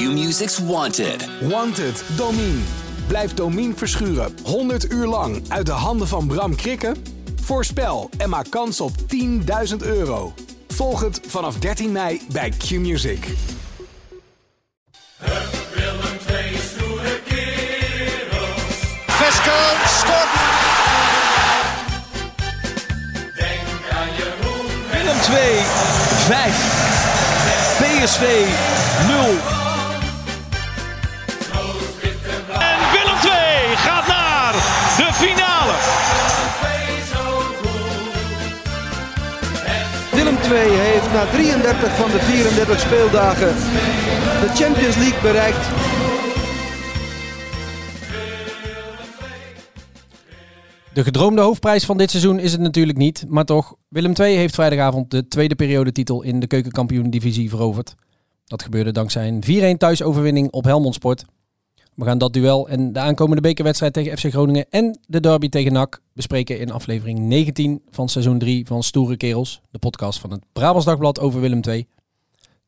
Q-Music's Wanted. Wanted, Domine. Blijf Domine verschuren 100 uur lang uit de handen van Bram Krikken? Voorspel en maak kans op 10.000 euro. Volg het vanaf 13 mei bij Q-Music. Scoort. Willem 2, 5. PSV 0. Heeft na 33 van de 34 speeldagen de Champions League bereikt. De gedroomde hoofdprijs van dit seizoen is het natuurlijk niet, maar toch. Willem II heeft vrijdagavond de tweede periodetitel in de keukenkampioen-divisie veroverd. Dat gebeurde dankzij een 4-1 thuisoverwinning op Helmond Sport. We gaan dat duel en de aankomende bekerwedstrijd tegen FC Groningen en de derby tegen NAC bespreken in aflevering 19 van seizoen 3 van Stoere Kerels, de podcast van het Brabants Dagblad over Willem II.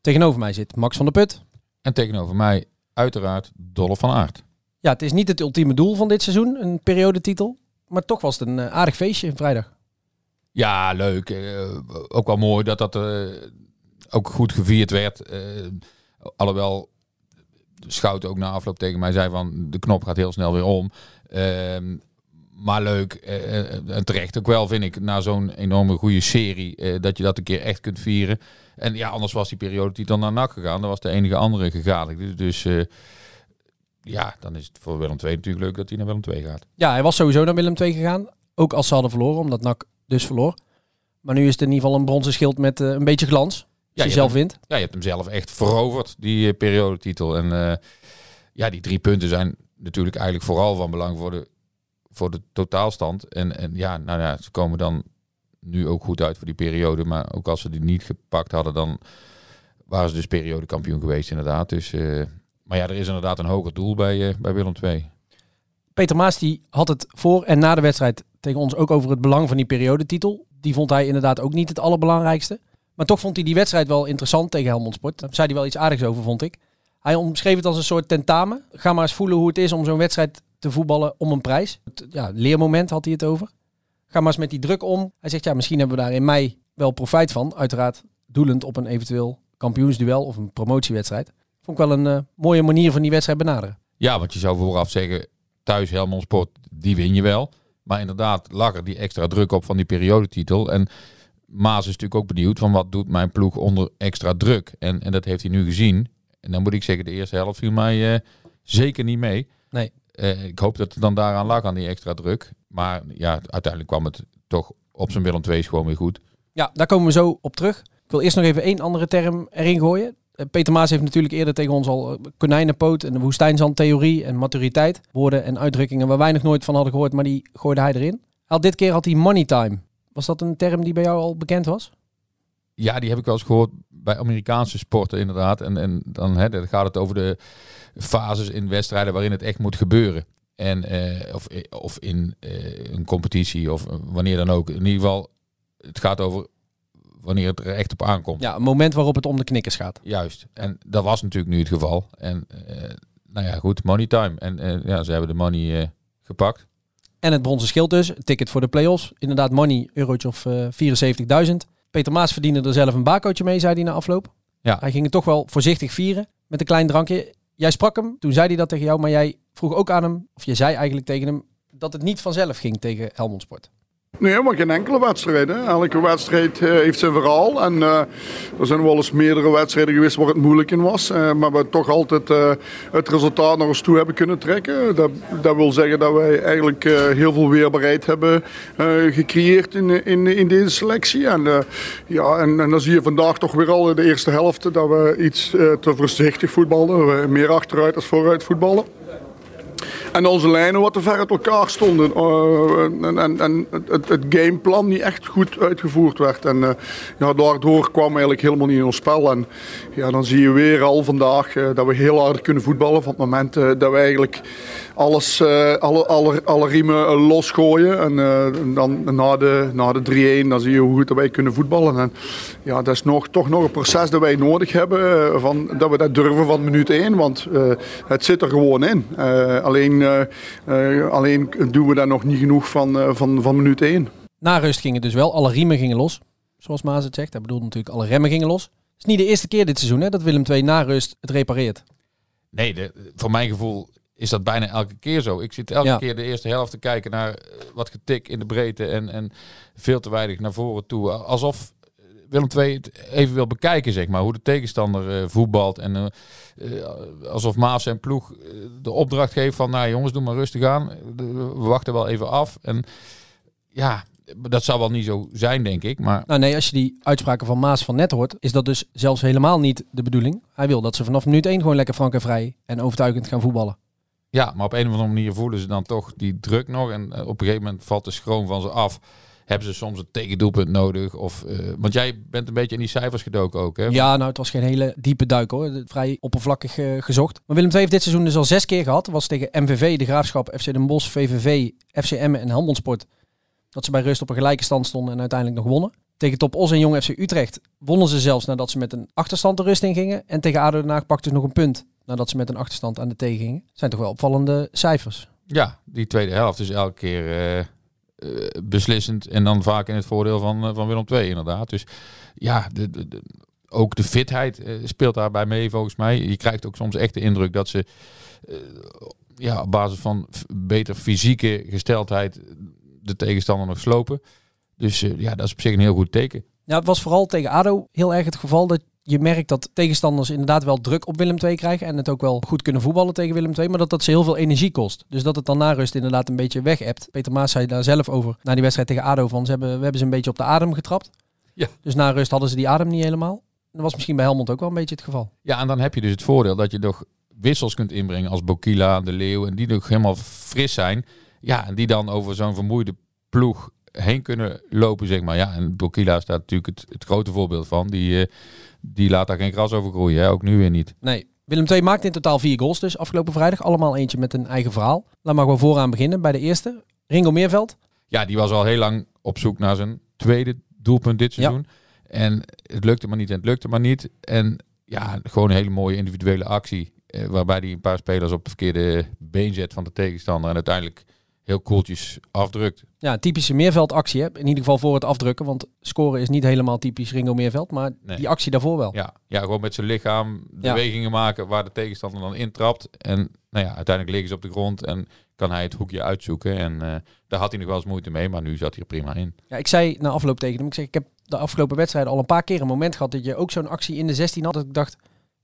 Tegenover mij zit Max van der Put. En tegenover mij uiteraard Dolle van Aert. Ja, het is niet het ultieme doel van dit seizoen, een periodetitel, maar toch was het een eh, aardig feestje vrijdag. Ja, leuk. Eh, ook wel mooi dat dat eh, ook goed gevierd werd. Eh, alhoewel Schout ook na afloop tegen mij zei van de knop gaat heel snel weer om. Ehm, maar leuk eh, eh, en terecht ook wel vind ik na zo'n enorme goede serie eh, dat je dat een keer echt kunt vieren. En ja, anders was die periode dan naar NAC gegaan. Dat was de enige andere gegadigde. Dus eh, ja, dan is het voor Willem II natuurlijk leuk dat hij naar Willem II gaat. Ja, hij was sowieso naar Willem II gegaan. Ook als ze hadden verloren, omdat NAC dus verloor. Maar nu is het in ieder geval een bronzen schild met een beetje glans. Ja, je zelf wint. Ja, je hebt hem zelf echt veroverd, die eh, periodetitel. En eh, ja, die drie punten zijn natuurlijk eigenlijk vooral van belang voor de, voor de totaalstand. En, en ja, nou ja, ze komen dan nu ook goed uit voor die periode. Maar ook als ze die niet gepakt hadden, dan waren ze dus periodekampioen geweest inderdaad. Dus, eh, maar ja, er is inderdaad een hoger doel bij, bij Willem II. Peter Maas die had het voor en na de wedstrijd tegen ons ook over het belang van die periodetitel. Die vond hij inderdaad ook niet het allerbelangrijkste. Maar toch vond hij die wedstrijd wel interessant tegen Helmond Sport. Daar zei hij wel iets aardigs over, vond ik. Hij omschreef het als een soort tentamen. Ga maar eens voelen hoe het is om zo'n wedstrijd te voetballen om een prijs. Het, ja, leermoment had hij het over. Ga maar eens met die druk om. Hij zegt, ja, misschien hebben we daar in mei wel profijt van. Uiteraard doelend op een eventueel kampioensduel of een promotiewedstrijd. Vond ik wel een eh, mooie manier van die wedstrijd benaderen. Ja, want je zou vooraf zeggen, thuis Helmond Sport, die win je wel. Maar inderdaad lag er die extra druk op van die periodetitel. En Maas is natuurlijk ook benieuwd van wat doet mijn ploeg onder extra druk. En, en dat heeft hij nu gezien. En dan moet ik zeggen, de eerste helft viel mij eh, zeker niet mee. Nee. Eh, ik hoop dat het dan daaraan lag, aan die extra druk. Maar ja, uiteindelijk kwam het toch op zijn Willem II gewoon weer goed. Ja, daar komen we zo op terug. Ik wil eerst nog even één andere term erin gooien. Eh, Peter Maas heeft natuurlijk eerder tegen ons al konijnenpoot en de woestijnzandtheorie en maturiteit. Woorden en uitdrukkingen waar wij nog nooit van hadden gehoord, maar die gooide hij erin. Had dit keer had hij money time. Was dat een term die bij jou al bekend was? Ja, die heb ik wel eens gehoord bij Amerikaanse sporten inderdaad. En, en dan, hè, dan gaat het over de fases in wedstrijden waarin het echt moet gebeuren. En, eh, of, of in eh, een competitie of wanneer dan ook. In ieder geval, het gaat over wanneer het er echt op aankomt. Ja, een moment waarop het om de knikkers gaat. Juist. En dat was natuurlijk nu het geval. En eh, nou ja, goed, money time. En eh, ja, ze hebben de money eh, gepakt. En het bronzen schild dus, ticket voor de play-offs. Inderdaad, money, eurotje of eh 74.000. Peter Maas verdiende er zelf een bakootje mee, zei hij na afloop. Ja. Hij ging het toch wel voorzichtig vieren met een klein drankje. Jij sprak hem, toen zei hij dat tegen jou, maar jij vroeg ook aan hem, of je zei eigenlijk tegen hem, dat het niet vanzelf ging tegen Helmond Sport. Nee, maar geen enkele wedstrijd. Elke wedstrijd eh, heeft zijn verhaal. En eh, er zijn wel eens meerdere wedstrijden geweest waar het moeilijk in was. eh, maar we toch altijd het resultaat naar ons toe hebben kunnen trekken. Dat, dat wil zeggen dat wij eigenlijk heel veel weerbaarheid hebben gecreëerd in, in, in deze selectie. En, ja, en, dan zie je vandaag toch weer al in de eerste helft dat we iets te voorzichtig voetballen. We meer achteruit als vooruit voetballen. En onze lijnen wat te ver uit elkaar stonden. Uh, en en, en het, het, gameplan niet echt goed uitgevoerd werd. En uh, ja, daardoor kwam eigenlijk helemaal niet in ons spel. En ja, dan zie je weer al vandaag uh, dat we heel hard kunnen voetballen. Van het moment dat we eigenlijk alles, alle, alle, alle riemen losgooien. En, en dan na de, na de 3-1 dan zie je hoe goed dat wij kunnen voetballen. En ja, dat is nog, toch nog een proces dat wij nodig hebben. van, dat we dat durven van minuut 1. Want het zit er gewoon in. alleen uh, alleen doen we daar nog niet genoeg van, uh, van, van minuut 1. Na rust gingen dus wel, alle riemen gingen los. Zoals Maas het zegt. Hij bedoelt natuurlijk alle remmen gingen los. Het is niet de eerste keer dit seizoen hè, dat Willem II na rust het repareert. Nee, de, voor mijn gevoel is dat bijna elke keer zo. Ik zit elke keer de eerste helft te kijken naar wat getik in de breedte en, en veel te weinig naar voren toe. Alsof Willem II het even wil bekijken, zeg maar. Hoe de tegenstander uh, voetbalt. En uh, uh, alsof Maas en ploeg de opdracht geeft van... Nou jongens, doe maar rustig aan. We wachten wel even af. En ja, dat zou wel niet zo zijn, denk ik. Maar... Nou nee, als je die uitspraken van Maas van net hoort... is dat dus zelfs helemaal niet de bedoeling. Hij wil dat ze vanaf minuut 1 gewoon lekker frank en vrij... en overtuigend gaan voetballen. Ja, maar op een of andere manier voelen ze dan toch die druk nog. En op een gegeven moment valt de schroom van ze af hebben ze soms een tegendoelpunt nodig? Of, uh, want jij bent een beetje in die cijfers gedoken ook, hè? Ja, nou, het was geen hele diepe duik, hoor. Vrij oppervlakkig uh, gezocht. Maar Willem II heeft dit seizoen dus al zes keer gehad. was tegen MVV, De Graafschap, FC Den Bosch, VVV, FCM en Handelssport. Dat ze bij rust op een gelijke stand stonden en uiteindelijk nog wonnen. Tegen Top Os en Jong FC Utrecht wonnen ze zelfs nadat ze met een achterstand de rust in gingen. En tegen ADO Den Haag pakten ze nog een punt nadat ze met een achterstand aan de tegen gingen. zijn toch wel opvallende cijfers. Ja, die tweede helft is elke keer... Uh eh, beslissend en dan vaak in het voordeel van, uh, van Willem II inderdaad. Dus ja, de, ook de fitheid speelt daarbij mee volgens mij. Je krijgt ook soms echt de indruk dat ze ja, op basis van beter fysieke gesteldheid de tegenstander nog slopen. Dus ja, dat is op zich een heel goed teken. Ja, het was vooral tegen ADO heel erg het geval dat je merkt dat tegenstanders inderdaad wel druk op Willem II krijgen. En het ook wel goed kunnen voetballen tegen Willem II. Maar dat dat ze heel veel energie kost. Dus dat het dan na rust inderdaad een beetje weg hebt. Peter Maas zei daar zelf over. Na die wedstrijd tegen ADO van. Ze hebben, we hebben ze een beetje op de adem getrapt. Ja. Dus na rust hadden ze die adem niet helemaal. Dat was misschien bij Helmond ook wel een beetje het geval. Ja, en dan heb je dus het voordeel dat je nog wissels kunt inbrengen als Bokila, De Leeuw. En die nog helemaal fris zijn. Ja, en die dan over zo'n vermoeide ploeg heen kunnen lopen, zeg maar. Ja, en Bokila staat natuurlijk het, het grote voorbeeld van. Die, uh, die laat daar geen gras over groeien, hè? ook nu weer niet. Nee. Willem II maakte in totaal vier goals dus afgelopen vrijdag. Allemaal eentje met een eigen verhaal. Laat maar gewoon vooraan beginnen bij de eerste. Ringo Meerveld. Ja, die was al heel lang op zoek naar zijn tweede doelpunt dit seizoen. En het lukte maar niet en het lukte maar niet. En ja, gewoon een hele mooie individuele actie. Eh, waarbij hij een paar spelers op de verkeerde been zet van de tegenstander. En uiteindelijk heel koeltjes afdrukt. Ja, typische meerveldactie. Hè? In ieder geval voor het afdrukken. Want scoren is niet helemaal typisch Ringo Meerveld. Maar die actie daarvoor wel. Ja, ja gewoon met zijn lichaam bewegingen maken waar de tegenstander dan intrapt. En nou ja, uiteindelijk liggen ze op de grond en kan hij het hoekje uitzoeken. En uh, daar had hij nog wel eens moeite mee, maar nu zat hij er prima in. Ja, ik zei na afloop tegen hem, ik zeg, ik heb de afgelopen wedstrijden al een paar keer een moment gehad dat je ook zo'n actie in de 16 had. Dat ik dacht,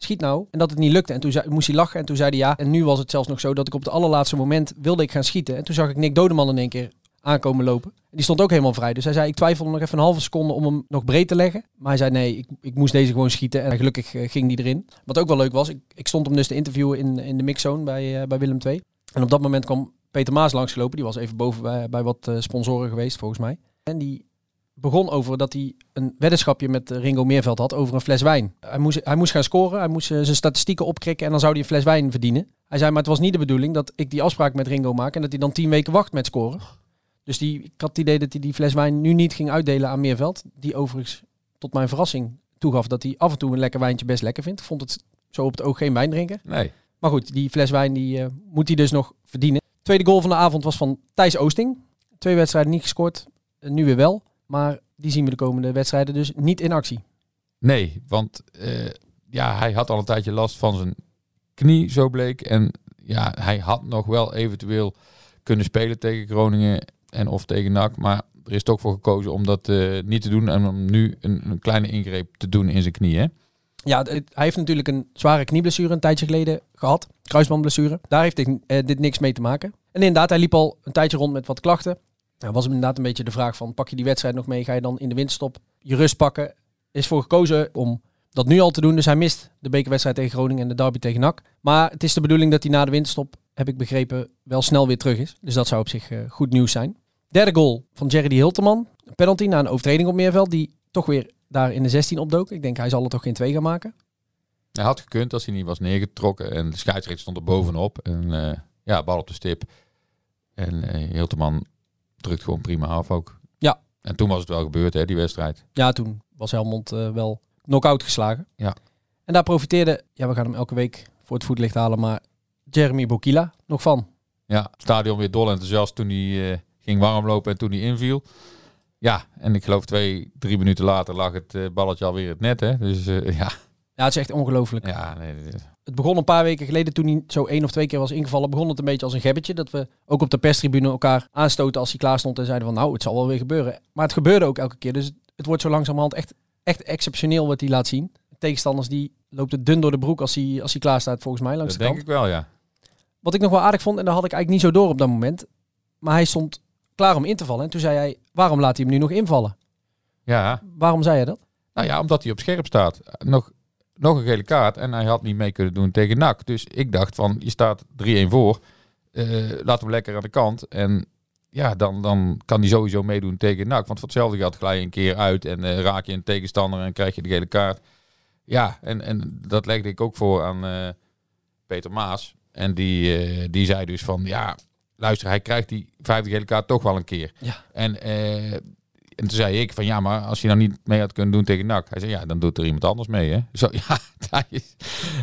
schiet nou. En dat het niet lukte. En toen zei, moest hij lachen en toen zei hij ja. En nu was het zelfs nog zo dat ik op het allerlaatste moment wilde ik gaan schieten. En toen zag ik Nick Dodeman in één keer aankomen lopen. En die stond ook helemaal vrij. Dus hij zei, ik twijfelde nog even een halve seconde om hem nog breed te leggen. Maar hij zei, nee, ik, ik moest deze gewoon schieten. En gelukkig uh, ging die erin. Wat ook wel leuk was, ik, ik stond hem dus te interviewen in, in de mixzone bij, uh, bij Willem II. En op dat moment kwam Peter Maas langsgelopen. Die was even boven bij, bij wat uh, sponsoren geweest, volgens mij. En die begon over dat hij een weddenschapje met Ringo Meerveld had over een fles wijn. Hij moest, hij moest gaan scoren, hij moest zijn statistieken opkrikken en dan zou hij een fles wijn verdienen. Hij zei, maar het was niet de bedoeling dat ik die afspraak met Ringo maak en dat hij dan tien weken wacht met scoren. Dus die, ik had het idee dat hij die fles wijn nu niet ging uitdelen aan Meerveld. Die overigens tot mijn verrassing toegaf dat hij af en toe een lekker wijntje best lekker vindt. Vond het zo op het oog geen wijn drinken. Nee. Maar goed, die fles wijn die, uh, moet hij dus nog verdienen. Tweede goal van de avond was van Thijs Oosting. Twee wedstrijden niet gescoord, nu weer wel. Maar die zien we de komende wedstrijden dus niet in actie. Nee, want uh, ja, hij had al een tijdje last van zijn knie, zo bleek. En ja, hij had nog wel eventueel kunnen spelen tegen Groningen en of tegen NAC. Maar er is toch voor gekozen om dat uh, niet te doen en om nu een, een, kleine ingreep te doen in zijn knie. Hè? Ja, hij heeft natuurlijk een zware knieblessure een tijdje geleden gehad. Kruisbandblessure. Daar heeft dit, uh, dit niks mee te maken. En inderdaad, hij liep al een tijdje rond met wat klachten. Nou, was inderdaad een beetje de vraag van, pak je die wedstrijd nog mee? Ga je dan in de winterstop je rust pakken? Is voor gekozen om dat nu al te doen. Dus hij mist de bekerwedstrijd tegen Groningen en de derby tegen NAC. Maar het is de bedoeling dat hij na de winterstop heb ik begrepen, wel snel weer terug is. Dus dat zou op zich eh, goed nieuws zijn. Derde goal van Jerry Hilterman. Een penalty na een overtreding op Meerveld, die toch weer daar in de 16 opdook. Ik denk, hij zal er toch geen twee gaan maken. Hij had gekund als hij niet was neergetrokken. En de scheidsrechter stond er bovenop. En eh, ja, bal op de stip. En eh Hilterman drukt gewoon prima af ook. Ja. En toen was het wel gebeurd, hè, die wedstrijd. Ja, toen was Helmond eh, wel knock-out geslagen. Ja. En daar profiteerde, ja, we gaan hem elke week voor het voetlicht halen, maar Jeremy Bokila nog van. Ja, het stadion weer dol enthousiast toen hij eh, ging warmlopen en toen hij inviel. Ja, en ik geloof twee, drie minuten later lag het eh, balletje alweer het net. Hè? Dus ja, Ja, het is echt ongelooflijk. ja nee, Het begon een paar weken geleden toen hij zo één of twee keer was ingevallen. Begon het een beetje als een gebbetje. Dat we ook op de perstribune elkaar aanstoten als hij klaar stond. En zeiden van nou, het zal wel weer gebeuren. Maar het gebeurde ook elke keer. Dus het wordt zo langzamerhand echt, echt exceptioneel wat hij laat zien. Tegenstanders die loopt het dun door de broek als hij, als hij klaar staat volgens mij langs dat de denk kant. ik wel, ja. Wat ik nog wel aardig vond, en dat had ik eigenlijk niet zo door op dat moment. Maar hij stond klaar om in te vallen. En toen zei hij, waarom laat hij hem nu nog invallen? Ja, Waarom zei hij dat? nou ja, omdat hij op scherp staat. Nog, nog een gele kaart en hij had niet mee kunnen doen tegen NAC. Dus ik dacht van, je staat 3-1 voor. Eh laat hem lekker aan de kant. En ja, dan, dan kan hij sowieso meedoen tegen NAC. Want voor hetzelfde gaat glij je een keer uit en eh, raak je een tegenstander en krijg je de gele kaart. Ja, en, en dat legde ik ook voor aan eh, Peter Maas. En die, die zei dus van, ja, luister, hij krijgt die vijfde gele kaart toch wel een keer. Ja. En, en toen zei ik van, ja, maar als je nou niet mee had kunnen doen tegen NAC. Hij zei, ja, dan doet er iemand anders mee, hè. Zo, ja, dat is-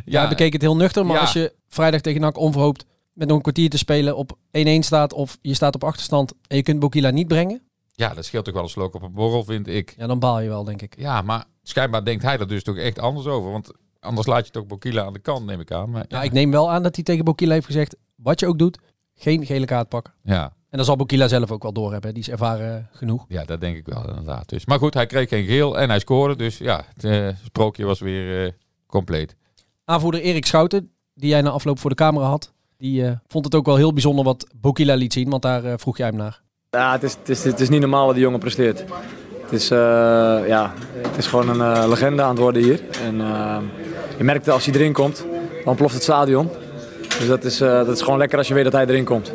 Ja, hij bekeek het heel nuchter. Maar Ja. als je vrijdag tegen NAC onverhoopt met nog een kwartier te spelen op 1-1 staat. Of je staat op achterstand en je kunt Bokila niet brengen. ja, dat scheelt toch wel een slok op een borrel, vind ik. Ja, dan baal je wel, denk ik. Ja, maar schijnbaar denkt hij er dus toch echt anders over. Want anders laat je toch Bokila aan de kant, neem ik aan. Maar, Ja, ik neem wel aan dat hij tegen Bokila heeft gezegd, wat je ook doet, geen gele kaart pakken. ja, En dan zal Bokila zelf ook wel doorhebben. Die is ervaren genoeg. ja, dat denk ik wel inderdaad. Dus, maar goed, hij kreeg geen geel en hij scoorde. Dus ja, het eh, sprookje was weer eh, compleet. Aanvoerder Erik Schouten, die jij na afloop voor de camera had, die eh, vond het ook wel heel bijzonder wat Bokila liet zien. Want daar vroeg jij hem naar. Ja, het is, het, is, het is niet normaal wat die jongen presteert. Het is, eh, ja, het is gewoon een legende aan het worden hier. En, eh, je merkt dat als hij erin komt, dan ploft het stadion. Dus dat is, eh, dat is gewoon lekker als je weet dat hij erin komt.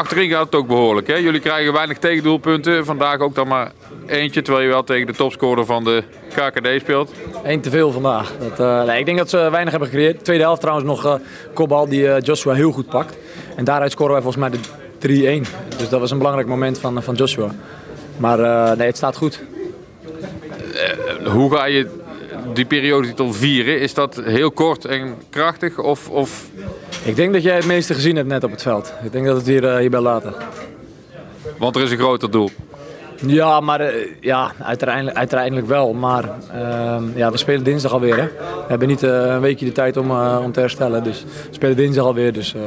Achterin gaat het ook behoorlijk. Hè? Jullie krijgen weinig tegendoelpunten. Vandaag ook dan maar eentje, terwijl je wel tegen de topscorer van de KKD speelt. Eén te veel vandaag. Dat, eh, nee, ik denk dat ze weinig hebben gecreëerd. Tweede helft trouwens nog eh kopbal die eh, Joshua heel goed pakt. En daaruit scoren wij volgens mij de 3-1. Dus dat was een belangrijk moment van, van Joshua. Maar nee, het staat goed. Hoe ga je die periodetitel vieren? Is dat heel kort en krachtig? Of, of... Ik denk dat jij het meeste gezien hebt net op het veld. Ik denk dat het hier, eh, hierbij laten. Want er is een groter doel. Ja, maar eh, ja, uiteindelijk, uiteindelijk wel. Maar ehm, ja, we spelen dinsdag alweer. Hè? We hebben niet eh, een weekje de tijd om, eh, om te herstellen. Dus we spelen dinsdag alweer. Dus eh,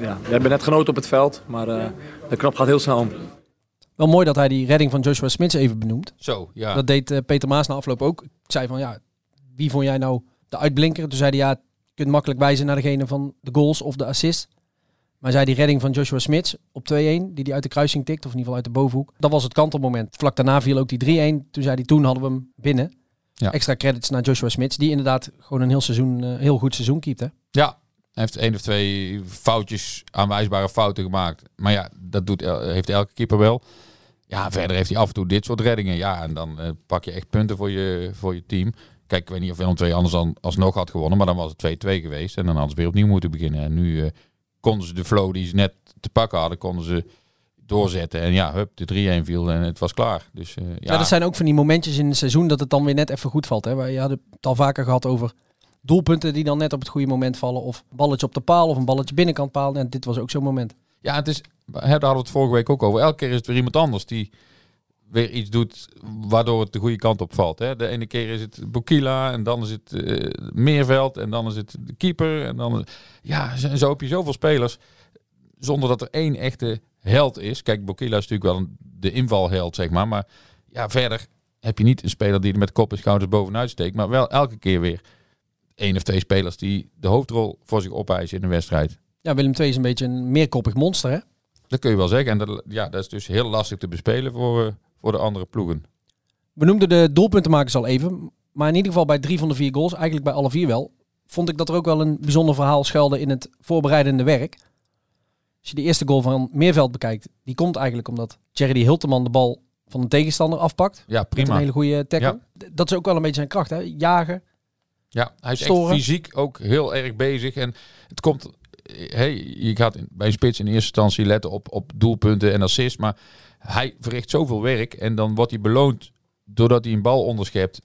ja, we hebben net genoten op het veld. Maar eh, de knop gaat heel snel om. Wel mooi dat hij die redding van Joshua Smits even benoemt. Zo, ja. Dat deed eh, Peter Maas na afloop ook. Ik zei van ja, wie vond jij nou de uitblinker? Toen zei hij ja, kunt makkelijk wijzen naar degene van de goals of de assist. Maar zei die redding van Joshua Smits op 2-1, die hij uit de kruising tikt, of in ieder geval uit de bovenhoek. Dat was het kantelmoment. Vlak daarna viel ook die 3-1. Toen zei hij toen hadden we hem binnen. Ja. Extra credits naar Joshua Smits, die inderdaad gewoon een heel seizoen, eh, heel goed seizoen keept. Hè? Ja, hij heeft één of twee foutjes, aanwijsbare fouten gemaakt. Maar ja, dat doet, el- heeft elke keeper wel. Ja, verder heeft hij af en toe dit soort reddingen. Ja, en dan eh, pak je echt punten voor je, voor je team. Kijk, ik weet niet of Willem II anders dan alsnog had gewonnen. Maar dan was het 2-2 geweest. En dan hadden ze weer opnieuw moeten beginnen. En nu eh, konden ze de flow die ze net te pakken hadden, konden ze doorzetten. En ja, hup, de 3-1 viel en het was klaar. Dus eh, ja, Ja. dat zijn ook van die momentjes in het seizoen dat het dan weer net even goed valt. Hè? Wij hadden het al vaker gehad over doelpunten die dan net op het goede moment vallen. Of een balletje op de paal of een balletje binnenkant paal. En dit was ook zo'n moment. Ja, het is, daar hadden we het vorige week ook over. Elke keer is het weer iemand anders die weer iets doet waardoor het de goede kant op valt. Hè. De ene keer is het Bokila en dan is het eh, Meerveld en dan is het de keeper. En dan, ja, zo, zo heb je zoveel spelers zonder dat er één echte held is. Kijk, Bokila is natuurlijk wel een, de invalheld, zeg maar. Maar ja, verder heb je niet een speler die er met kop en schouders bovenuit steekt. Maar wel elke keer weer één of twee spelers die de hoofdrol voor zich opeisen in een wedstrijd. Ja, Willem II is een beetje een meerkoppig monster. Hè? Dat kun je wel zeggen. En dat, ja, dat is dus heel lastig te bespelen voor, eh, voor de andere ploegen. We noemden de doelpuntenmakers al even. Maar in ieder geval bij drie van de vier goals, eigenlijk bij alle vier wel, vond ik dat er ook wel een bijzonder verhaal schuilde in het voorbereidende werk. Als je de eerste goal van Meerveld bekijkt, die komt eigenlijk omdat Jerry Hilteman de bal van een tegenstander afpakt. Ja, prima. een hele goede tackle. Dat is ook wel een beetje zijn kracht, hè? Jagen. Ja, hij is Storen. echt fysiek ook heel erg bezig. En het komt... Hey, je gaat bij een spits in eerste instantie letten op, op doelpunten en assists. Maar hij verricht zoveel werk. En dan wordt hij beloond doordat hij een bal onderschept,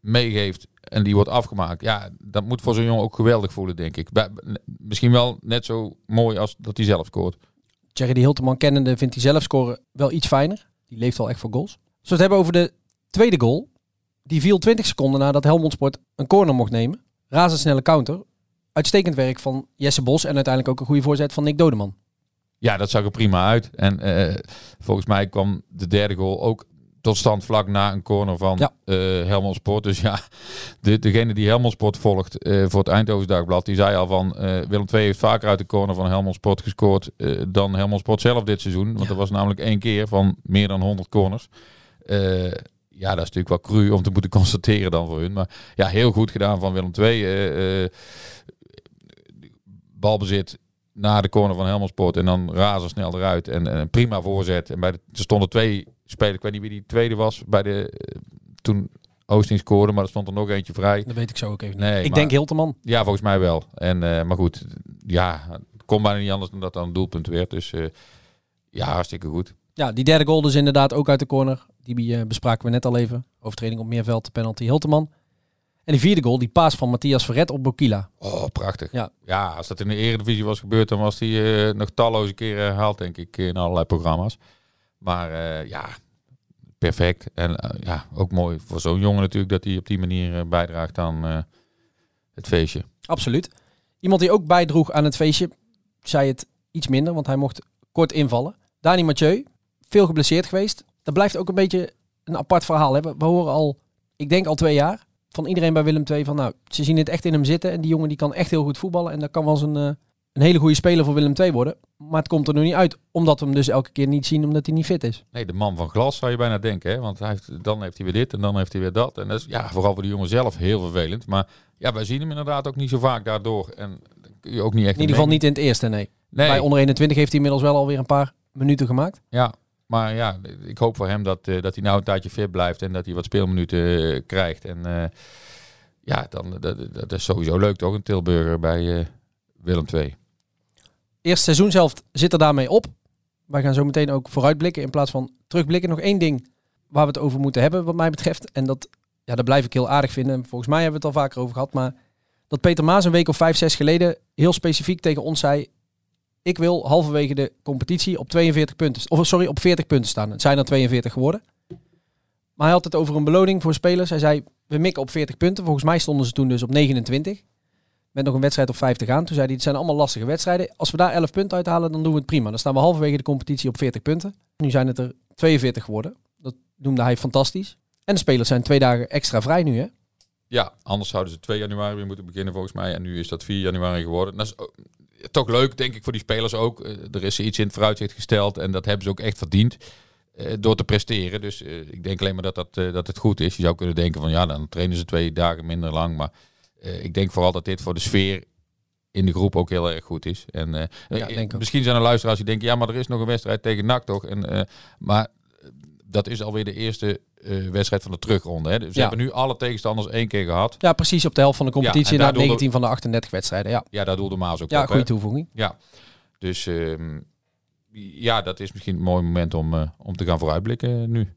meegeeft en die wordt afgemaakt. Ja, dat moet voor zo'n jongen ook geweldig voelen, denk ik. Misschien wel net zo mooi als dat hij zelf scoort. Jerry die Hilteman kennende vindt hij zelf scoren wel iets fijner. Die leeft wel echt voor goals. Als we het hebben over de tweede goal. Die viel 20 seconden nadat Helmond Sport een corner mocht nemen. Razendsnelle counter. Uitstekend werk van Jesse Bos en uiteindelijk ook een goede voorzet van Nick Dodeman. Ja, dat zag er prima uit. En eh, volgens mij kwam de derde goal ook tot stand vlak na een corner van Ja. eh Helmond Sport. Dus ja, de, degene die Helmond Sport volgt eh, voor het Eindhoven Dagblad, die zei al van Willem II heeft vaker uit de corner van Helmond Sport gescoord dan Helmond Sport zelf dit seizoen. Want er was namelijk één keer van meer dan 100 corners. Ja, dat is natuurlijk wel cru om te moeten constateren dan voor hun. Maar ja, heel goed gedaan van Willem II. balbezit naar de corner van Helmond Sport en dan razendsnel eruit en een prima voorzet. En bij de, er stonden twee spelers, ik weet niet wie die tweede was, bij de, eh, toen Oosting scoorde, maar er stond er nog eentje vrij. Dat weet ik zo ook even niet. Nee, ik maar- denk Hilteman. Ja, volgens mij wel. En, eh, maar goed, ja, het kon bijna niet anders dan dat dan een doelpunt werd. Dus eh, ja, hartstikke goed. Ja, die derde goal dus inderdaad ook uit de corner. Die bespraken we net al even. Overtreding op Meerveld, penalty Hilteman. En die vierde goal, die paas van Matthias Verret op Bokila. Oh, prachtig. Ja. ja, als dat in de Eredivisie was gebeurd, dan was die eh, nog talloze keren herhaald, denk ik, in allerlei programma's. Maar eh, ja, perfect. En eh, ja, ook mooi voor zo'n jongen natuurlijk, dat hij op die manier bijdraagt aan het feestje. Absoluut. Iemand die ook bijdroeg aan het feestje, zei het iets minder, want hij mocht kort invallen. Dani Mathieu, veel geblesseerd geweest. Dat blijft ook een beetje een apart verhaal. Hè? We we horen al, ik denk al twee jaar, van iedereen bij Willem II van nou, ze zien het echt in hem zitten. En die jongen die kan echt heel goed voetballen. En dat kan wel eens een, eh, een hele goede speler voor Willem II worden. Maar het komt er nu niet uit, omdat we hem dus elke keer niet zien, omdat hij niet fit is. Nee, de man van glas zou je bijna denken. Hè? Want hij heeft, dan heeft hij weer dit en dan heeft hij weer dat. En dat is ja, vooral voor de jongen zelf heel vervelend. Maar ja, wij zien hem inderdaad ook niet zo vaak daardoor. En je ook niet echt... In ieder geval niet in het eerste, nee. Nee, Bij onder 21 heeft hij inmiddels wel alweer een paar minuten gemaakt. ja. Maar ja, ik hoop voor hem dat, eh, dat hij nou een tijdje fit blijft. En dat hij wat speelminuten eh, krijgt. En eh, ja, dan, dat, is sowieso leuk toch? Een Tilburger bij Willem II. Eerste seizoen zelf zit er daarmee op. Wij gaan zo meteen ook vooruitblikken in plaats van terugblikken. Nog één ding waar we het over moeten hebben, wat mij betreft. En dat, ja, dat blijf ik heel aardig vinden. En Volgens mij hebben we het al vaker over gehad. Maar dat Peter Maas een week of vijf, zes geleden heel specifiek tegen ons zei... Ik wil halverwege de competitie op 42 punten, of sorry, op 40 punten staan. Het zijn er 42 geworden. Maar hij had het over een beloning voor spelers. Hij zei, we mikken op 40 punten. Volgens mij stonden ze toen dus op 29. Met nog een wedstrijd op 50 aan. Toen zei hij, het zijn allemaal lastige wedstrijden. Als we daar 11 punten uithalen, dan doen we het prima. Dan staan we halverwege de competitie op 40 punten. Nu zijn het er 42 geworden. Dat noemde hij fantastisch. En de spelers zijn twee dagen extra vrij nu, hè? Ja, anders zouden ze 2 januari weer moeten beginnen volgens mij. En nu is dat 4 januari geworden. Dat is toch leuk, denk ik, voor die spelers ook. Eh, er is iets in het vooruitzicht gesteld en dat hebben ze ook echt verdiend. eh, door te presteren. Dus eh, ik denk alleen maar dat, dat, dat het goed is. Je zou kunnen denken van ja, dan trainen ze twee dagen minder lang. Maar ik denk vooral dat dit voor de sfeer in de groep ook heel erg goed is. En Ja, denk misschien zijn er luisteraars die denken, ja, maar er is nog een wedstrijd tegen NAC toch? En, maar dat is alweer de eerste eh, wedstrijd van de terugronde. Hè? Dus ze Ja. hebben nu alle tegenstanders één keer gehad. Ja, precies op de helft van de competitie. en na daardoor 19 van de 38 wedstrijden. Ja, Ja, daar doelde Maas ook ja op. goede hè? toevoeging. Ja, dus ehm, ja, dat is misschien een mooi moment om, eh, om te gaan vooruitblikken nu.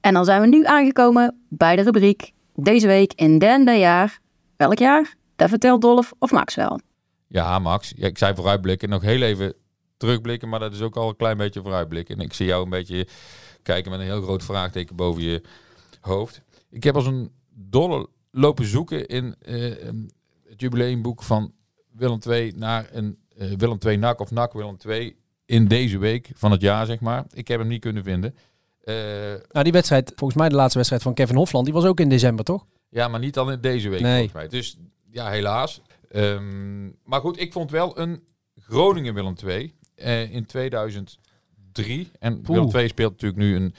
En dan zijn we nu aangekomen bij de rubriek Deze week in derde jaar. Welk jaar? Dat vertelt Dolf of Max wel. Ja, Max, ja, ik zei vooruitblikken, nog heel even terugblikken, maar dat is ook al een klein beetje vooruitblikken. En ik zie jou een beetje kijken met een heel groot vraagteken boven je hoofd. Ik heb als een dolle lopen zoeken in eh, het jubileumboek van Willem II naar een eh, Willem II NAC of NAC Willem II in deze week van het jaar, zeg maar. Ik heb hem niet kunnen vinden. Uh, nou, die wedstrijd, volgens mij de laatste wedstrijd van Kevin Hofland, die was ook in december, toch? Ja, maar niet dan in deze week, nee. volgens mij. Dus ja, helaas. Ehm, maar goed, ik vond wel een Groningen Willem II in 2000. 3. En Willem 2 speelt natuurlijk nu een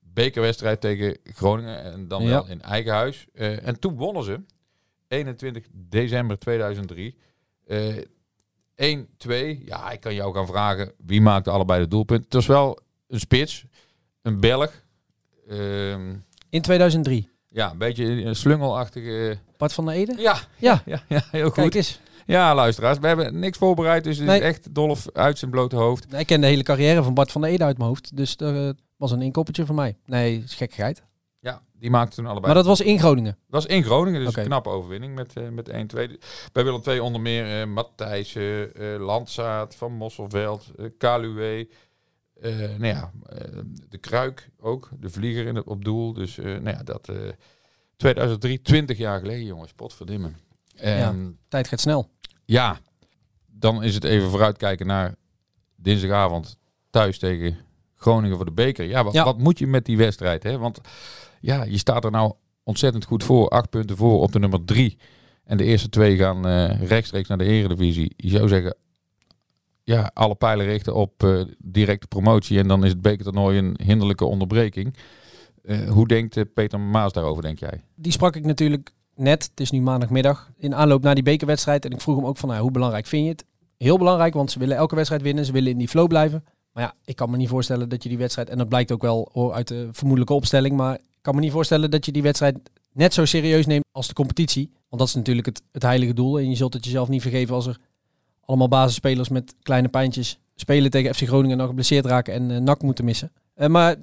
bekerwedstrijd tegen Groningen. En dan wel in eigen huis. Eh, en toen wonnen ze. 21 december 2003. Uh, 1, 2. Ja, ik kan jou gaan vragen wie maakte allebei de doelpunt. Het was wel een spits, een Belg. Ehm, in 2003? Ja, een beetje een slungelachtige... Bart van de Ede? Ja, ja, ja, ja heel goed. Kijk. Ja, luisteraars, we hebben niks voorbereid, dus het Nee. is echt Dolf uit zijn blote hoofd. Ik ken de hele carrière van Bart van der Ede uit mijn hoofd. Dus dat eh, was een inkoppertje van mij. Nee, is gekkigheid. Ja, die maakte toen allebei. Maar dat was in Groningen. Dat was in Groningen, dus een knappe overwinning met, eh, met 1-2. Bij Willem II onder meer eh Matthijssen, Landzaat, Van Mosselveld, eh Kaluwe. nou ja, de Kruik ook, de vlieger in het, op doel. Dus nou ja, dat... eh 2003, 20 jaar geleden jongens, potverdimmen. Ja. Tijd gaat snel. ja, dan is het even vooruitkijken naar dinsdagavond thuis tegen Groningen voor de beker. Ja, wat, Ja. wat moet je met die wedstrijd? Hè? Want ja, je staat er nou ontzettend goed voor. Acht punten voor op de nummer drie. En de eerste twee gaan eh, rechtstreeks naar de eredivisie. Je zou zeggen, ja, alle pijlen richten op eh, directe promotie. En dan is het bekertoernooi een hinderlijke onderbreking. Eh, hoe denkt Peter Maas daarover, denk jij? Die sprak ik natuurlijk net. Het is nu maandagmiddag. In aanloop naar die bekerwedstrijd. En ik vroeg hem ook van nou, hoe belangrijk vind je het? Heel belangrijk, want ze willen elke wedstrijd winnen. Ze willen in die flow blijven. Maar ja, ik kan me niet voorstellen dat je die wedstrijd... En dat blijkt ook wel uit de vermoedelijke opstelling. Maar ik kan me niet voorstellen dat je die wedstrijd net zo serieus neemt als de competitie. Want dat is natuurlijk het, heilige doel. En je zult het jezelf niet vergeven als er allemaal basisspelers met kleine pijntjes spelen tegen FC Groningen en nog geblesseerd raken en eh NAC moeten missen. Eh, maar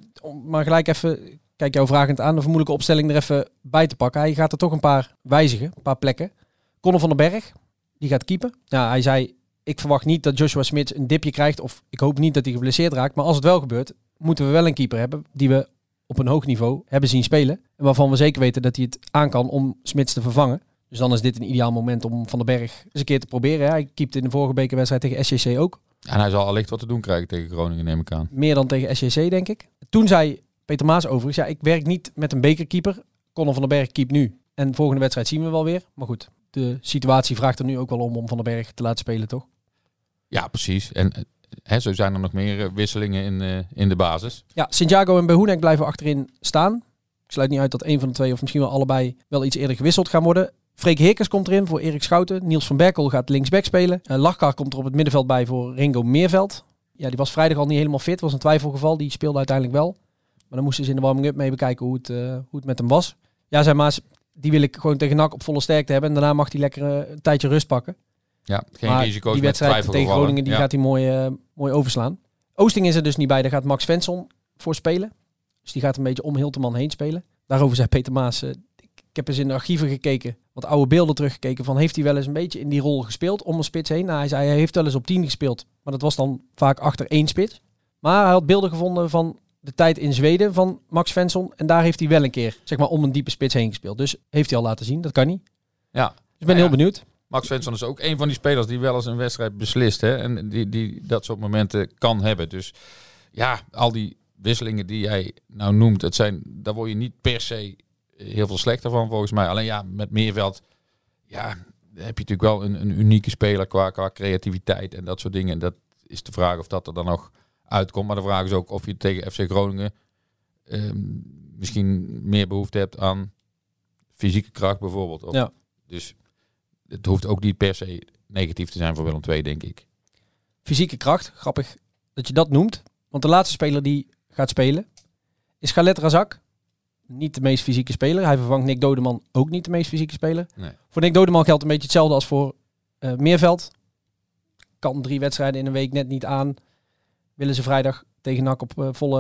maar gelijk even, kijk jou vragend aan, de vermoedelijke opstelling er even bij te pakken. Hij gaat er toch een paar wijzigen, een paar plekken. Conor van den Berg, die gaat keepen. Ja, hij zei, ik verwacht niet dat Joshua Smith een dipje krijgt of ik hoop niet dat hij geblesseerd raakt. Maar als het wel gebeurt, moeten we wel een keeper hebben die we op een hoog niveau hebben zien spelen. En waarvan we zeker weten dat hij het aan kan om Smits te vervangen. Dus dan is dit een ideaal moment om Van den Berg eens een keer te proberen. Hij keepte in de vorige bekerwedstrijd tegen SCC ook. En hij zal allicht wat te doen krijgen tegen Groningen, neem ik aan. Meer dan tegen SCC, denk ik. Toen zei Peter Maas overigens, ja, ik werk niet met een bekerkeeper. Conor van den Berg keept nu. En volgende wedstrijd zien we wel weer. Maar goed, de situatie vraagt er nu ook wel om om Van den Berg te laten spelen, toch? Ja, precies. En eh, hè, zo zijn er nog meer eh, wisselingen in, eh, in de basis. Ja, Santiago en Behoenek blijven achterin staan. Ik sluit niet uit dat een van de twee of misschien wel allebei wel iets eerder gewisseld gaan worden. Freek Heerkens komt erin voor Erik Schouten. Niels van Berkel gaat linksback spelen. Uh, Lachkar komt er op het middenveld bij voor Ringo Meerveld. Ja, die was vrijdag al niet helemaal fit. Was een twijfelgeval. Die speelde uiteindelijk wel. Maar dan moesten ze in de warming-up mee bekijken hoe het, eh, hoe het met hem was. Ja, zei Maas, die wil ik gewoon tegen NAC op volle sterkte hebben. En daarna mag hij lekker eh, een tijdje rust pakken. Ja, geen maar risico's die wedstrijd tegen. Groningen die Ja. gaat hij mooi, eh, mooi overslaan. Oosting is er dus niet bij. Daar gaat Max Svensson voor spelen. Dus die gaat een beetje om Hilteman heen spelen. Daarover zei Peter Maas... ik, ik heb eens in de archieven gekeken. Wat oude beelden teruggekeken. Van heeft hij wel eens een beetje in die rol gespeeld om een spits heen? Nou, hij zei hij heeft wel eens op 10 gespeeld. Maar dat was dan vaak achter één spits. Maar hij had beelden gevonden van de tijd in Zweden van Max Svensson. En daar heeft hij wel een keer zeg maar, om een diepe spits heen gespeeld. Dus heeft hij al laten zien. Dat kan niet. Ja. Dus ik ben Ja, heel ja. benieuwd. Max Svensson is ook een van die spelers die wel eens een wedstrijd beslist. Hè? En die, die dat soort momenten kan hebben. Dus ja, al die wisselingen die jij nou noemt, het zijn, daar word je niet per se heel veel slechter van volgens mij. Alleen ja, met Meerveld, ja, heb je natuurlijk wel een, een unieke speler qua, qua creativiteit en dat soort dingen. En dat is de vraag of dat er dan nog uitkomt. Maar de vraag is ook of je tegen FC Groningen ehm, misschien meer behoefte hebt aan fysieke kracht bijvoorbeeld. Of- Ja. Dus het hoeft ook niet per se negatief te zijn voor Willem II, denk ik. fysieke kracht. Grappig dat je dat noemt. Want de laatste speler die gaat spelen is Galet Razak. Niet de meest fysieke speler. Hij vervangt Nick Dodeman ook niet de meest fysieke speler. Nee. Voor Nick Dodeman geldt een beetje hetzelfde als voor eh, Meerveld. Kan drie wedstrijden in een week net niet aan. Willen ze vrijdag tegen NAC op eh, volle,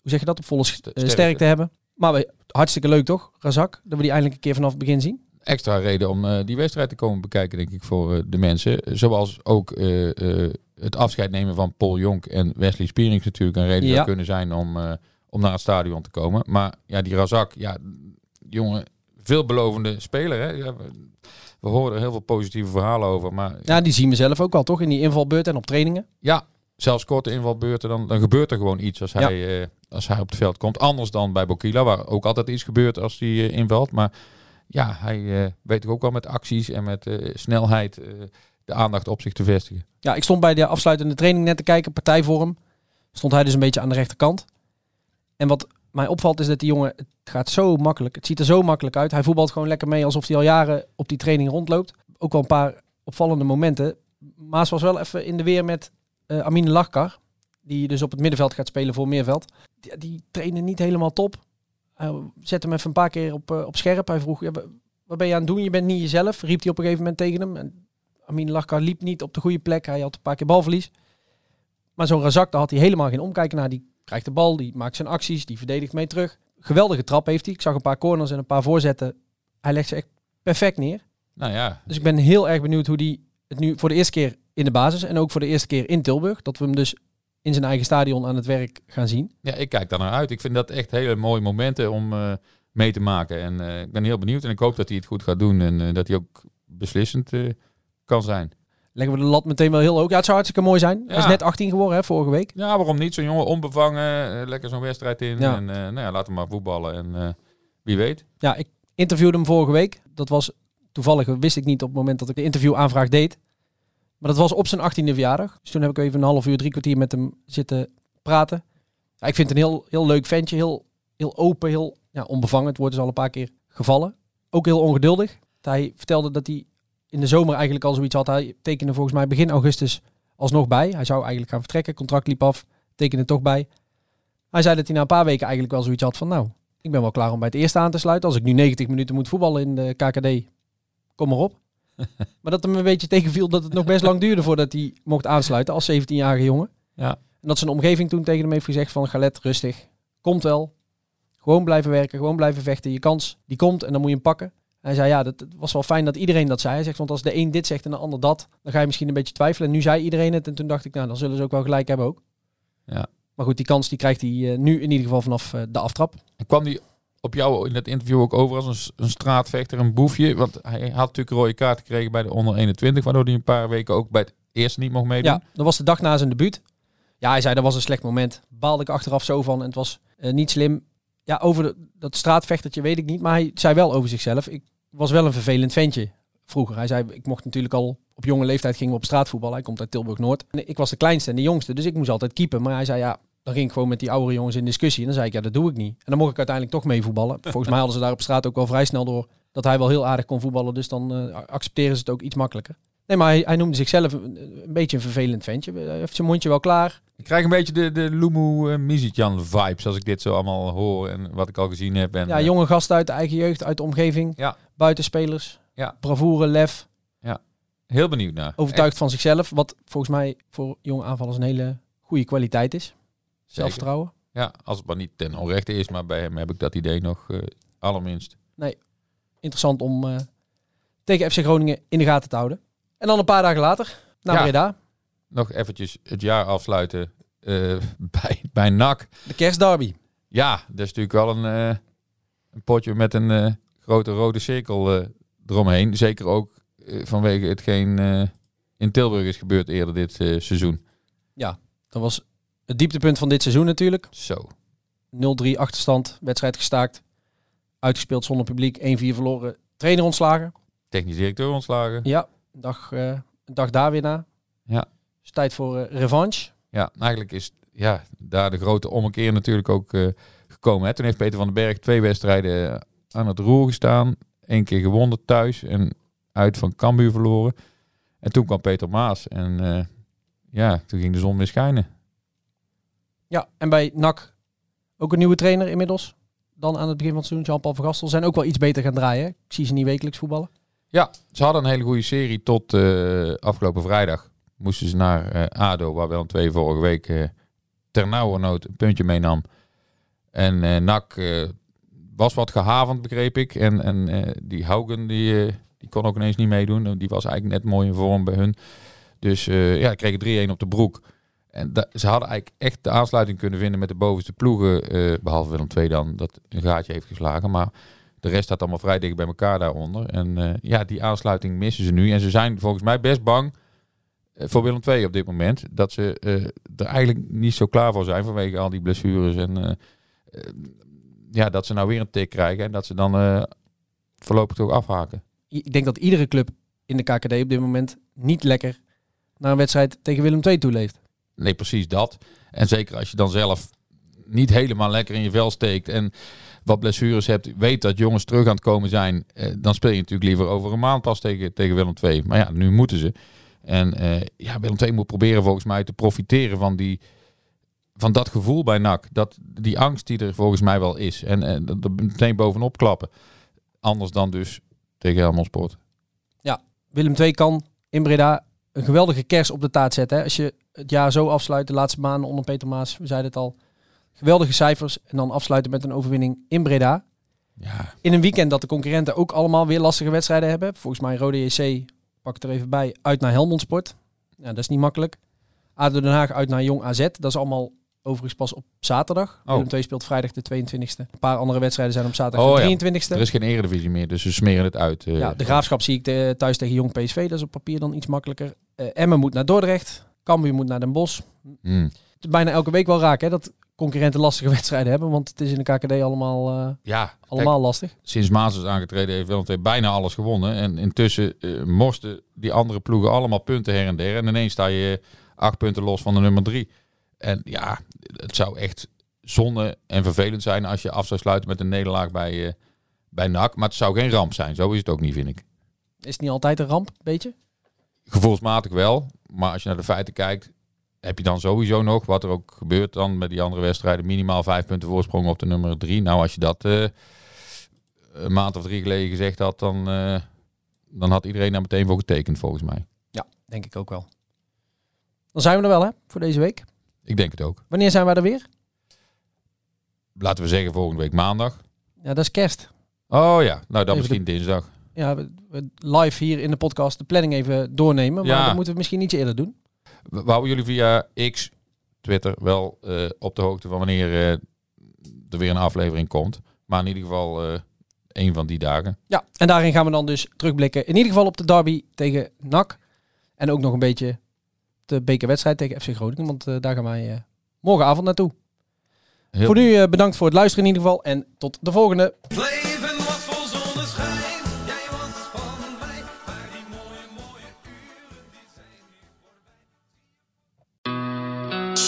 hoe zeg je dat, op volle st- eh, sterkte. sterkte hebben. Maar we, hartstikke leuk toch, Razak? Dat we die eindelijk een keer vanaf het begin zien. Extra reden om eh, die wedstrijd te komen bekijken, denk ik, voor de mensen. Zoals ook het afscheid nemen van Paul Jonk en Wesley Spierings natuurlijk een reden Ja. zou kunnen zijn om, om naar het stadion te komen. Maar ja, die Razak, ja, jongen, veelbelovende speler. Hè? Ja, we, we horen er heel veel positieve verhalen over. Maar Ja, die zien we zelf ook wel toch, in die invalbeurt en op trainingen. Ja, zelfs korte invalbeurten, dan, dan gebeurt er gewoon iets als Ja. hij, eh, als hij op het veld komt. Anders dan bij Bokila, waar ook altijd iets gebeurt als hij eh, invalt. Maar ja, hij eh, weet toch ook wel met acties en met snelheid de aandacht op zich te vestigen. Ja, ik stond bij de afsluitende training net te kijken, partijvorm. Stond hij dus een beetje aan de rechterkant. En wat mij opvalt is dat die jongen, het gaat zo makkelijk. Het ziet er zo makkelijk uit. Hij voetbalt gewoon lekker mee alsof hij al jaren op die training rondloopt. Ook wel een paar opvallende momenten. Maas was wel even in de weer met uh, Amine Lachkar. Die dus op het middenveld gaat spelen voor Meerveld. Die, die trainen niet helemaal top. Hij zette hem even een paar keer op, uh, op scherp. Hij vroeg, ja, wat ben je aan het doen? Je bent niet jezelf. Riep hij op een gegeven moment tegen hem. En Amine Lachkar liep niet op de goede plek. Hij had een paar keer balverlies. Maar zo'n Razak, daar had hij helemaal geen omkijken naar. Die krijgt de bal, die maakt zijn acties, die verdedigt mee terug. Geweldige trap heeft hij. Ik zag een paar corners en een paar voorzetten. Hij legt ze echt perfect neer. Nou ja. Dus ik ben heel erg benieuwd hoe die het nu voor de eerste keer in de basis en ook voor de eerste keer in Tilburg, dat we hem dus in zijn eigen stadion aan het werk gaan zien. Ja, ik kijk daar naar uit. Ik vind dat echt hele mooie momenten om uh, mee te maken. En uh, ik ben heel benieuwd en ik hoop dat hij het goed gaat doen en uh, dat hij ook beslissend kan zijn. Leggen we de lat meteen wel heel hoog. Ja, het zou hartstikke mooi zijn. Hij is net 18 geworden, hè, vorige week. Ja, waarom niet? Zo'n jongen onbevangen, lekker zo'n wedstrijd in. Ja. En nou ja, laten we maar voetballen en wie weet. Ja, ik interviewde hem vorige week. Dat was toevallig, wist ik niet op het moment dat ik de interviewaanvraag deed. Maar dat was op zijn 18e verjaardag. Dus toen heb ik even een half uur, drie kwartier met hem zitten praten. Ja, ik vind het een heel, heel leuk ventje. Heel, heel open, heel ja, onbevangen. Het woord is al een paar keer gevallen. Ook heel ongeduldig. Hij vertelde dat hij in de zomer eigenlijk al zoiets had. Hij tekende volgens mij begin augustus alsnog bij. Hij zou eigenlijk gaan vertrekken. Contract liep af. Tekende toch bij. Hij zei dat hij na een paar weken eigenlijk wel zoiets had van... Nou, ik ben wel klaar om bij het eerste aan te sluiten. Als ik nu 90 minuten moet voetballen in de KKD, kom maar op. maar dat hem een beetje tegenviel dat het nog best lang duurde voordat hij mocht aansluiten als 17-jarige jongen. Ja. En dat zijn omgeving toen tegen hem heeft gezegd van Galet, rustig, komt wel. Gewoon blijven werken, gewoon blijven vechten. Je kans, die komt en dan moet je hem pakken. Hij zei, ja, dat was wel fijn dat iedereen dat zei. Hij zegt, want als de een dit zegt en de ander dat, dan ga je misschien een beetje twijfelen. En nu zei iedereen het en toen dacht ik, nou, dan zullen ze ook wel gelijk hebben ook. Ja. Maar goed, die kans die krijgt hij uh, nu in ieder geval vanaf uh, de aftrap. En kwam die op jou in dat interview ook over als een, een straatvechter, een boefje. Want hij had natuurlijk rode kaart gekregen bij de onder 21, waardoor hij een paar weken ook bij het eerste niet mocht meedoen. Ja, dat was de dag na zijn debuut. Ja, hij zei dat was een slecht moment. Baalde ik achteraf zo van en het was uh, niet slim. Ja, over de, dat straatvechtertje weet ik niet, maar hij zei wel over zichzelf. Ik was wel een vervelend ventje vroeger. Hij zei, ik mocht natuurlijk al op jonge leeftijd gingen we op straatvoetbal. Hij komt uit Tilburg-Noord. Ik was de kleinste en de jongste, dus ik moest altijd keepen. Maar hij zei, ja, dan ging ik gewoon met die oudere jongens in discussie. En dan zei ik, ja, dat doe ik niet. En dan mocht ik uiteindelijk toch mee voetballen. Volgens mij hadden ze daar op straat ook wel vrij snel door dat hij wel heel aardig kon voetballen. Dus dan uh, accepteren ze het ook iets makkelijker. Nee, maar hij, hij noemde zichzelf een, een, beetje een vervelend ventje. Hij heeft zijn mondje wel klaar. Ik krijg een beetje de, de Lumu uh, vibes als ik dit zo allemaal hoor en wat ik al gezien heb. En, ja, jonge gasten uit de eigen jeugd, uit de omgeving. Ja. Buitenspelers. Ja. Bravoure, lef. Ja. Heel benieuwd naar. Overtuigd Echt. van zichzelf. Wat volgens mij voor jonge aanvallers een hele goede kwaliteit is. Zelfvertrouwen. Ja, als het maar niet ten onrechte is, maar bij hem heb ik dat idee nog uh, allerminst. Nee, interessant om uh, tegen FC Groningen in de gaten te houden. En dan een paar dagen later, naar ja, Breda. Nog eventjes het jaar afsluiten uh, bij, bij NAC. De kerstderby. Ja, dat is natuurlijk wel een, een potje met een grote rode cirkel eromheen. Zeker ook vanwege hetgeen in Tilburg is gebeurd eerder dit seizoen. Ja, dat was het dieptepunt van dit seizoen natuurlijk. Zo. 0-3 achterstand, wedstrijd gestaakt. Uitgespeeld zonder publiek, 1-4 verloren. Trainer ontslagen. Technisch directeur ontslagen. Ja, een dag, uh, een dag daar weer na. Ja. Dus tijd voor uh, revanche. Ja, eigenlijk is ja, daar de grote ommekeer natuurlijk ook uh, gekomen. Hè. Toen heeft Peter van den Berg twee wedstrijden aan het roer gestaan. Eén keer gewonnen thuis en uit van Cambuur verloren. En toen kwam Peter Maas en ja, toen ging de zon weer schijnen. Ja, en bij NAC ook een nieuwe trainer inmiddels. Dan aan het begin van het seizoen, Jean-Paul van Gastel. Zijn ook wel iets beter gaan draaien. Ik zie ze niet wekelijks voetballen. Ja, ze hadden een hele goede serie tot uh, afgelopen vrijdag. Moesten ze naar uh, ADO, waar wel twee vorige week uh, ter nauwernood een puntje meenam. En NAC was wat gehavend, begreep ik. En, en die Haugen, die, die kon ook ineens niet meedoen. Die was eigenlijk net mooi in vorm bij hun. Dus ja, kregen 3-1 op de broek. En ze hadden eigenlijk echt de aansluiting kunnen vinden met de bovenste ploegen. Uh, behalve Willem II dan, dat een gaatje heeft geslagen. Maar de rest staat allemaal vrij dicht bij elkaar daaronder. En uh, ja, die aansluiting missen ze nu. En ze zijn volgens mij best bang uh, voor Willem II op dit moment. Dat ze er eigenlijk niet zo klaar voor zijn vanwege al die blessures. En ja, dat ze nou weer een tik krijgen. En dat ze dan voorlopig toch afhaken. Ik denk dat iedere club in de KKD op dit moment niet lekker naar een wedstrijd tegen Willem II toeleeft. Nee, precies dat. En zeker als je dan zelf niet helemaal lekker in je vel steekt en wat blessures hebt, weet dat jongens terug aan het komen zijn, eh, dan speel je natuurlijk liever over een maand pas tegen, tegen Willem II. Maar ja, nu moeten ze. En eh, ja, Willem II moet proberen volgens mij te profiteren van, die, van dat gevoel bij NAC. Dat, die angst die er volgens mij wel is. En, en dat meteen bovenop klappen. Anders dan dus tegen Helmond Sport. Willem II kan in Breda een geweldige kers op de taart zetten. Hè? Als je het jaar zo afsluit, de laatste maanden onder Peter Maas, we zeiden het al. Geweldige cijfers en dan afsluiten met een overwinning in Breda. Ja, In een weekend dat de concurrenten ook allemaal weer lastige wedstrijden hebben. Volgens mij Rode JC, pak het er even bij, uit naar Helmond Sport. Ja, dat is niet makkelijk. ADO Den Haag uit naar Jong AZ. Dat is allemaal overigens pas op zaterdag. Oh. Willem II speelt vrijdag de 22e. Een paar andere wedstrijden zijn op zaterdag Oh, de ja. 23e. er is geen eredivisie meer, dus ze smeren het uit. eh. Ja, de graafschap zie ik te- thuis tegen Jong PSV. Dat is op papier dan iets makkelijker. Eh Emmen moet naar Dordrecht. Cambuur moet naar Den Bosch. Het is bijna elke week wel raak hè, dat concurrenten lastige wedstrijden hebben. Want het is in de KKD allemaal, eh, Ja, kijk, allemaal lastig. sinds Maas is aangetreden heeft Willem II bijna alles gewonnen. En intussen eh, morsten die andere ploegen allemaal punten her en der. En ineens sta je acht punten los van de nummer drie. En ja, het zou echt zonde en vervelend zijn als je af zou sluiten met een nederlaag bij, eh, bij NAC. Maar het zou geen ramp zijn. Zo is het ook niet, vind ik. Is het niet altijd een ramp, beetje? Gevoelsmatig wel. Maar als je naar de feiten kijkt, heb je dan sowieso nog, wat er ook gebeurt dan met die andere wedstrijden, minimaal vijf punten voorsprong op de nummer drie. Nou, als je dat eh, een maand of drie geleden gezegd had, dan, eh, dan had iedereen daar meteen voor getekend, volgens mij. Ja, denk ik ook wel. Dan zijn we er wel hè, voor deze week. Ik denk het ook. Wanneer zijn wij er weer? Laten we zeggen volgende week maandag. Ja, dat is kerst. Oh ja, nou dan Even misschien dinsdag. Ja, live hier in de podcast de planning even doornemen. Maar Ja. dat moeten we misschien iets eerder doen. We houden jullie via X, Twitter, wel eh, op de hoogte van wanneer eh, er weer een aflevering komt. Maar in ieder geval eh één van die dagen. Ja, en daarin gaan we dan dus terugblikken. In ieder geval op de derby tegen NAC. En ook nog een beetje de bekerwedstrijd tegen FC Groningen. Want daar gaan wij eh, morgenavond naartoe. Heel Voor nu eh, bedankt voor het luisteren in ieder geval. En tot de volgende.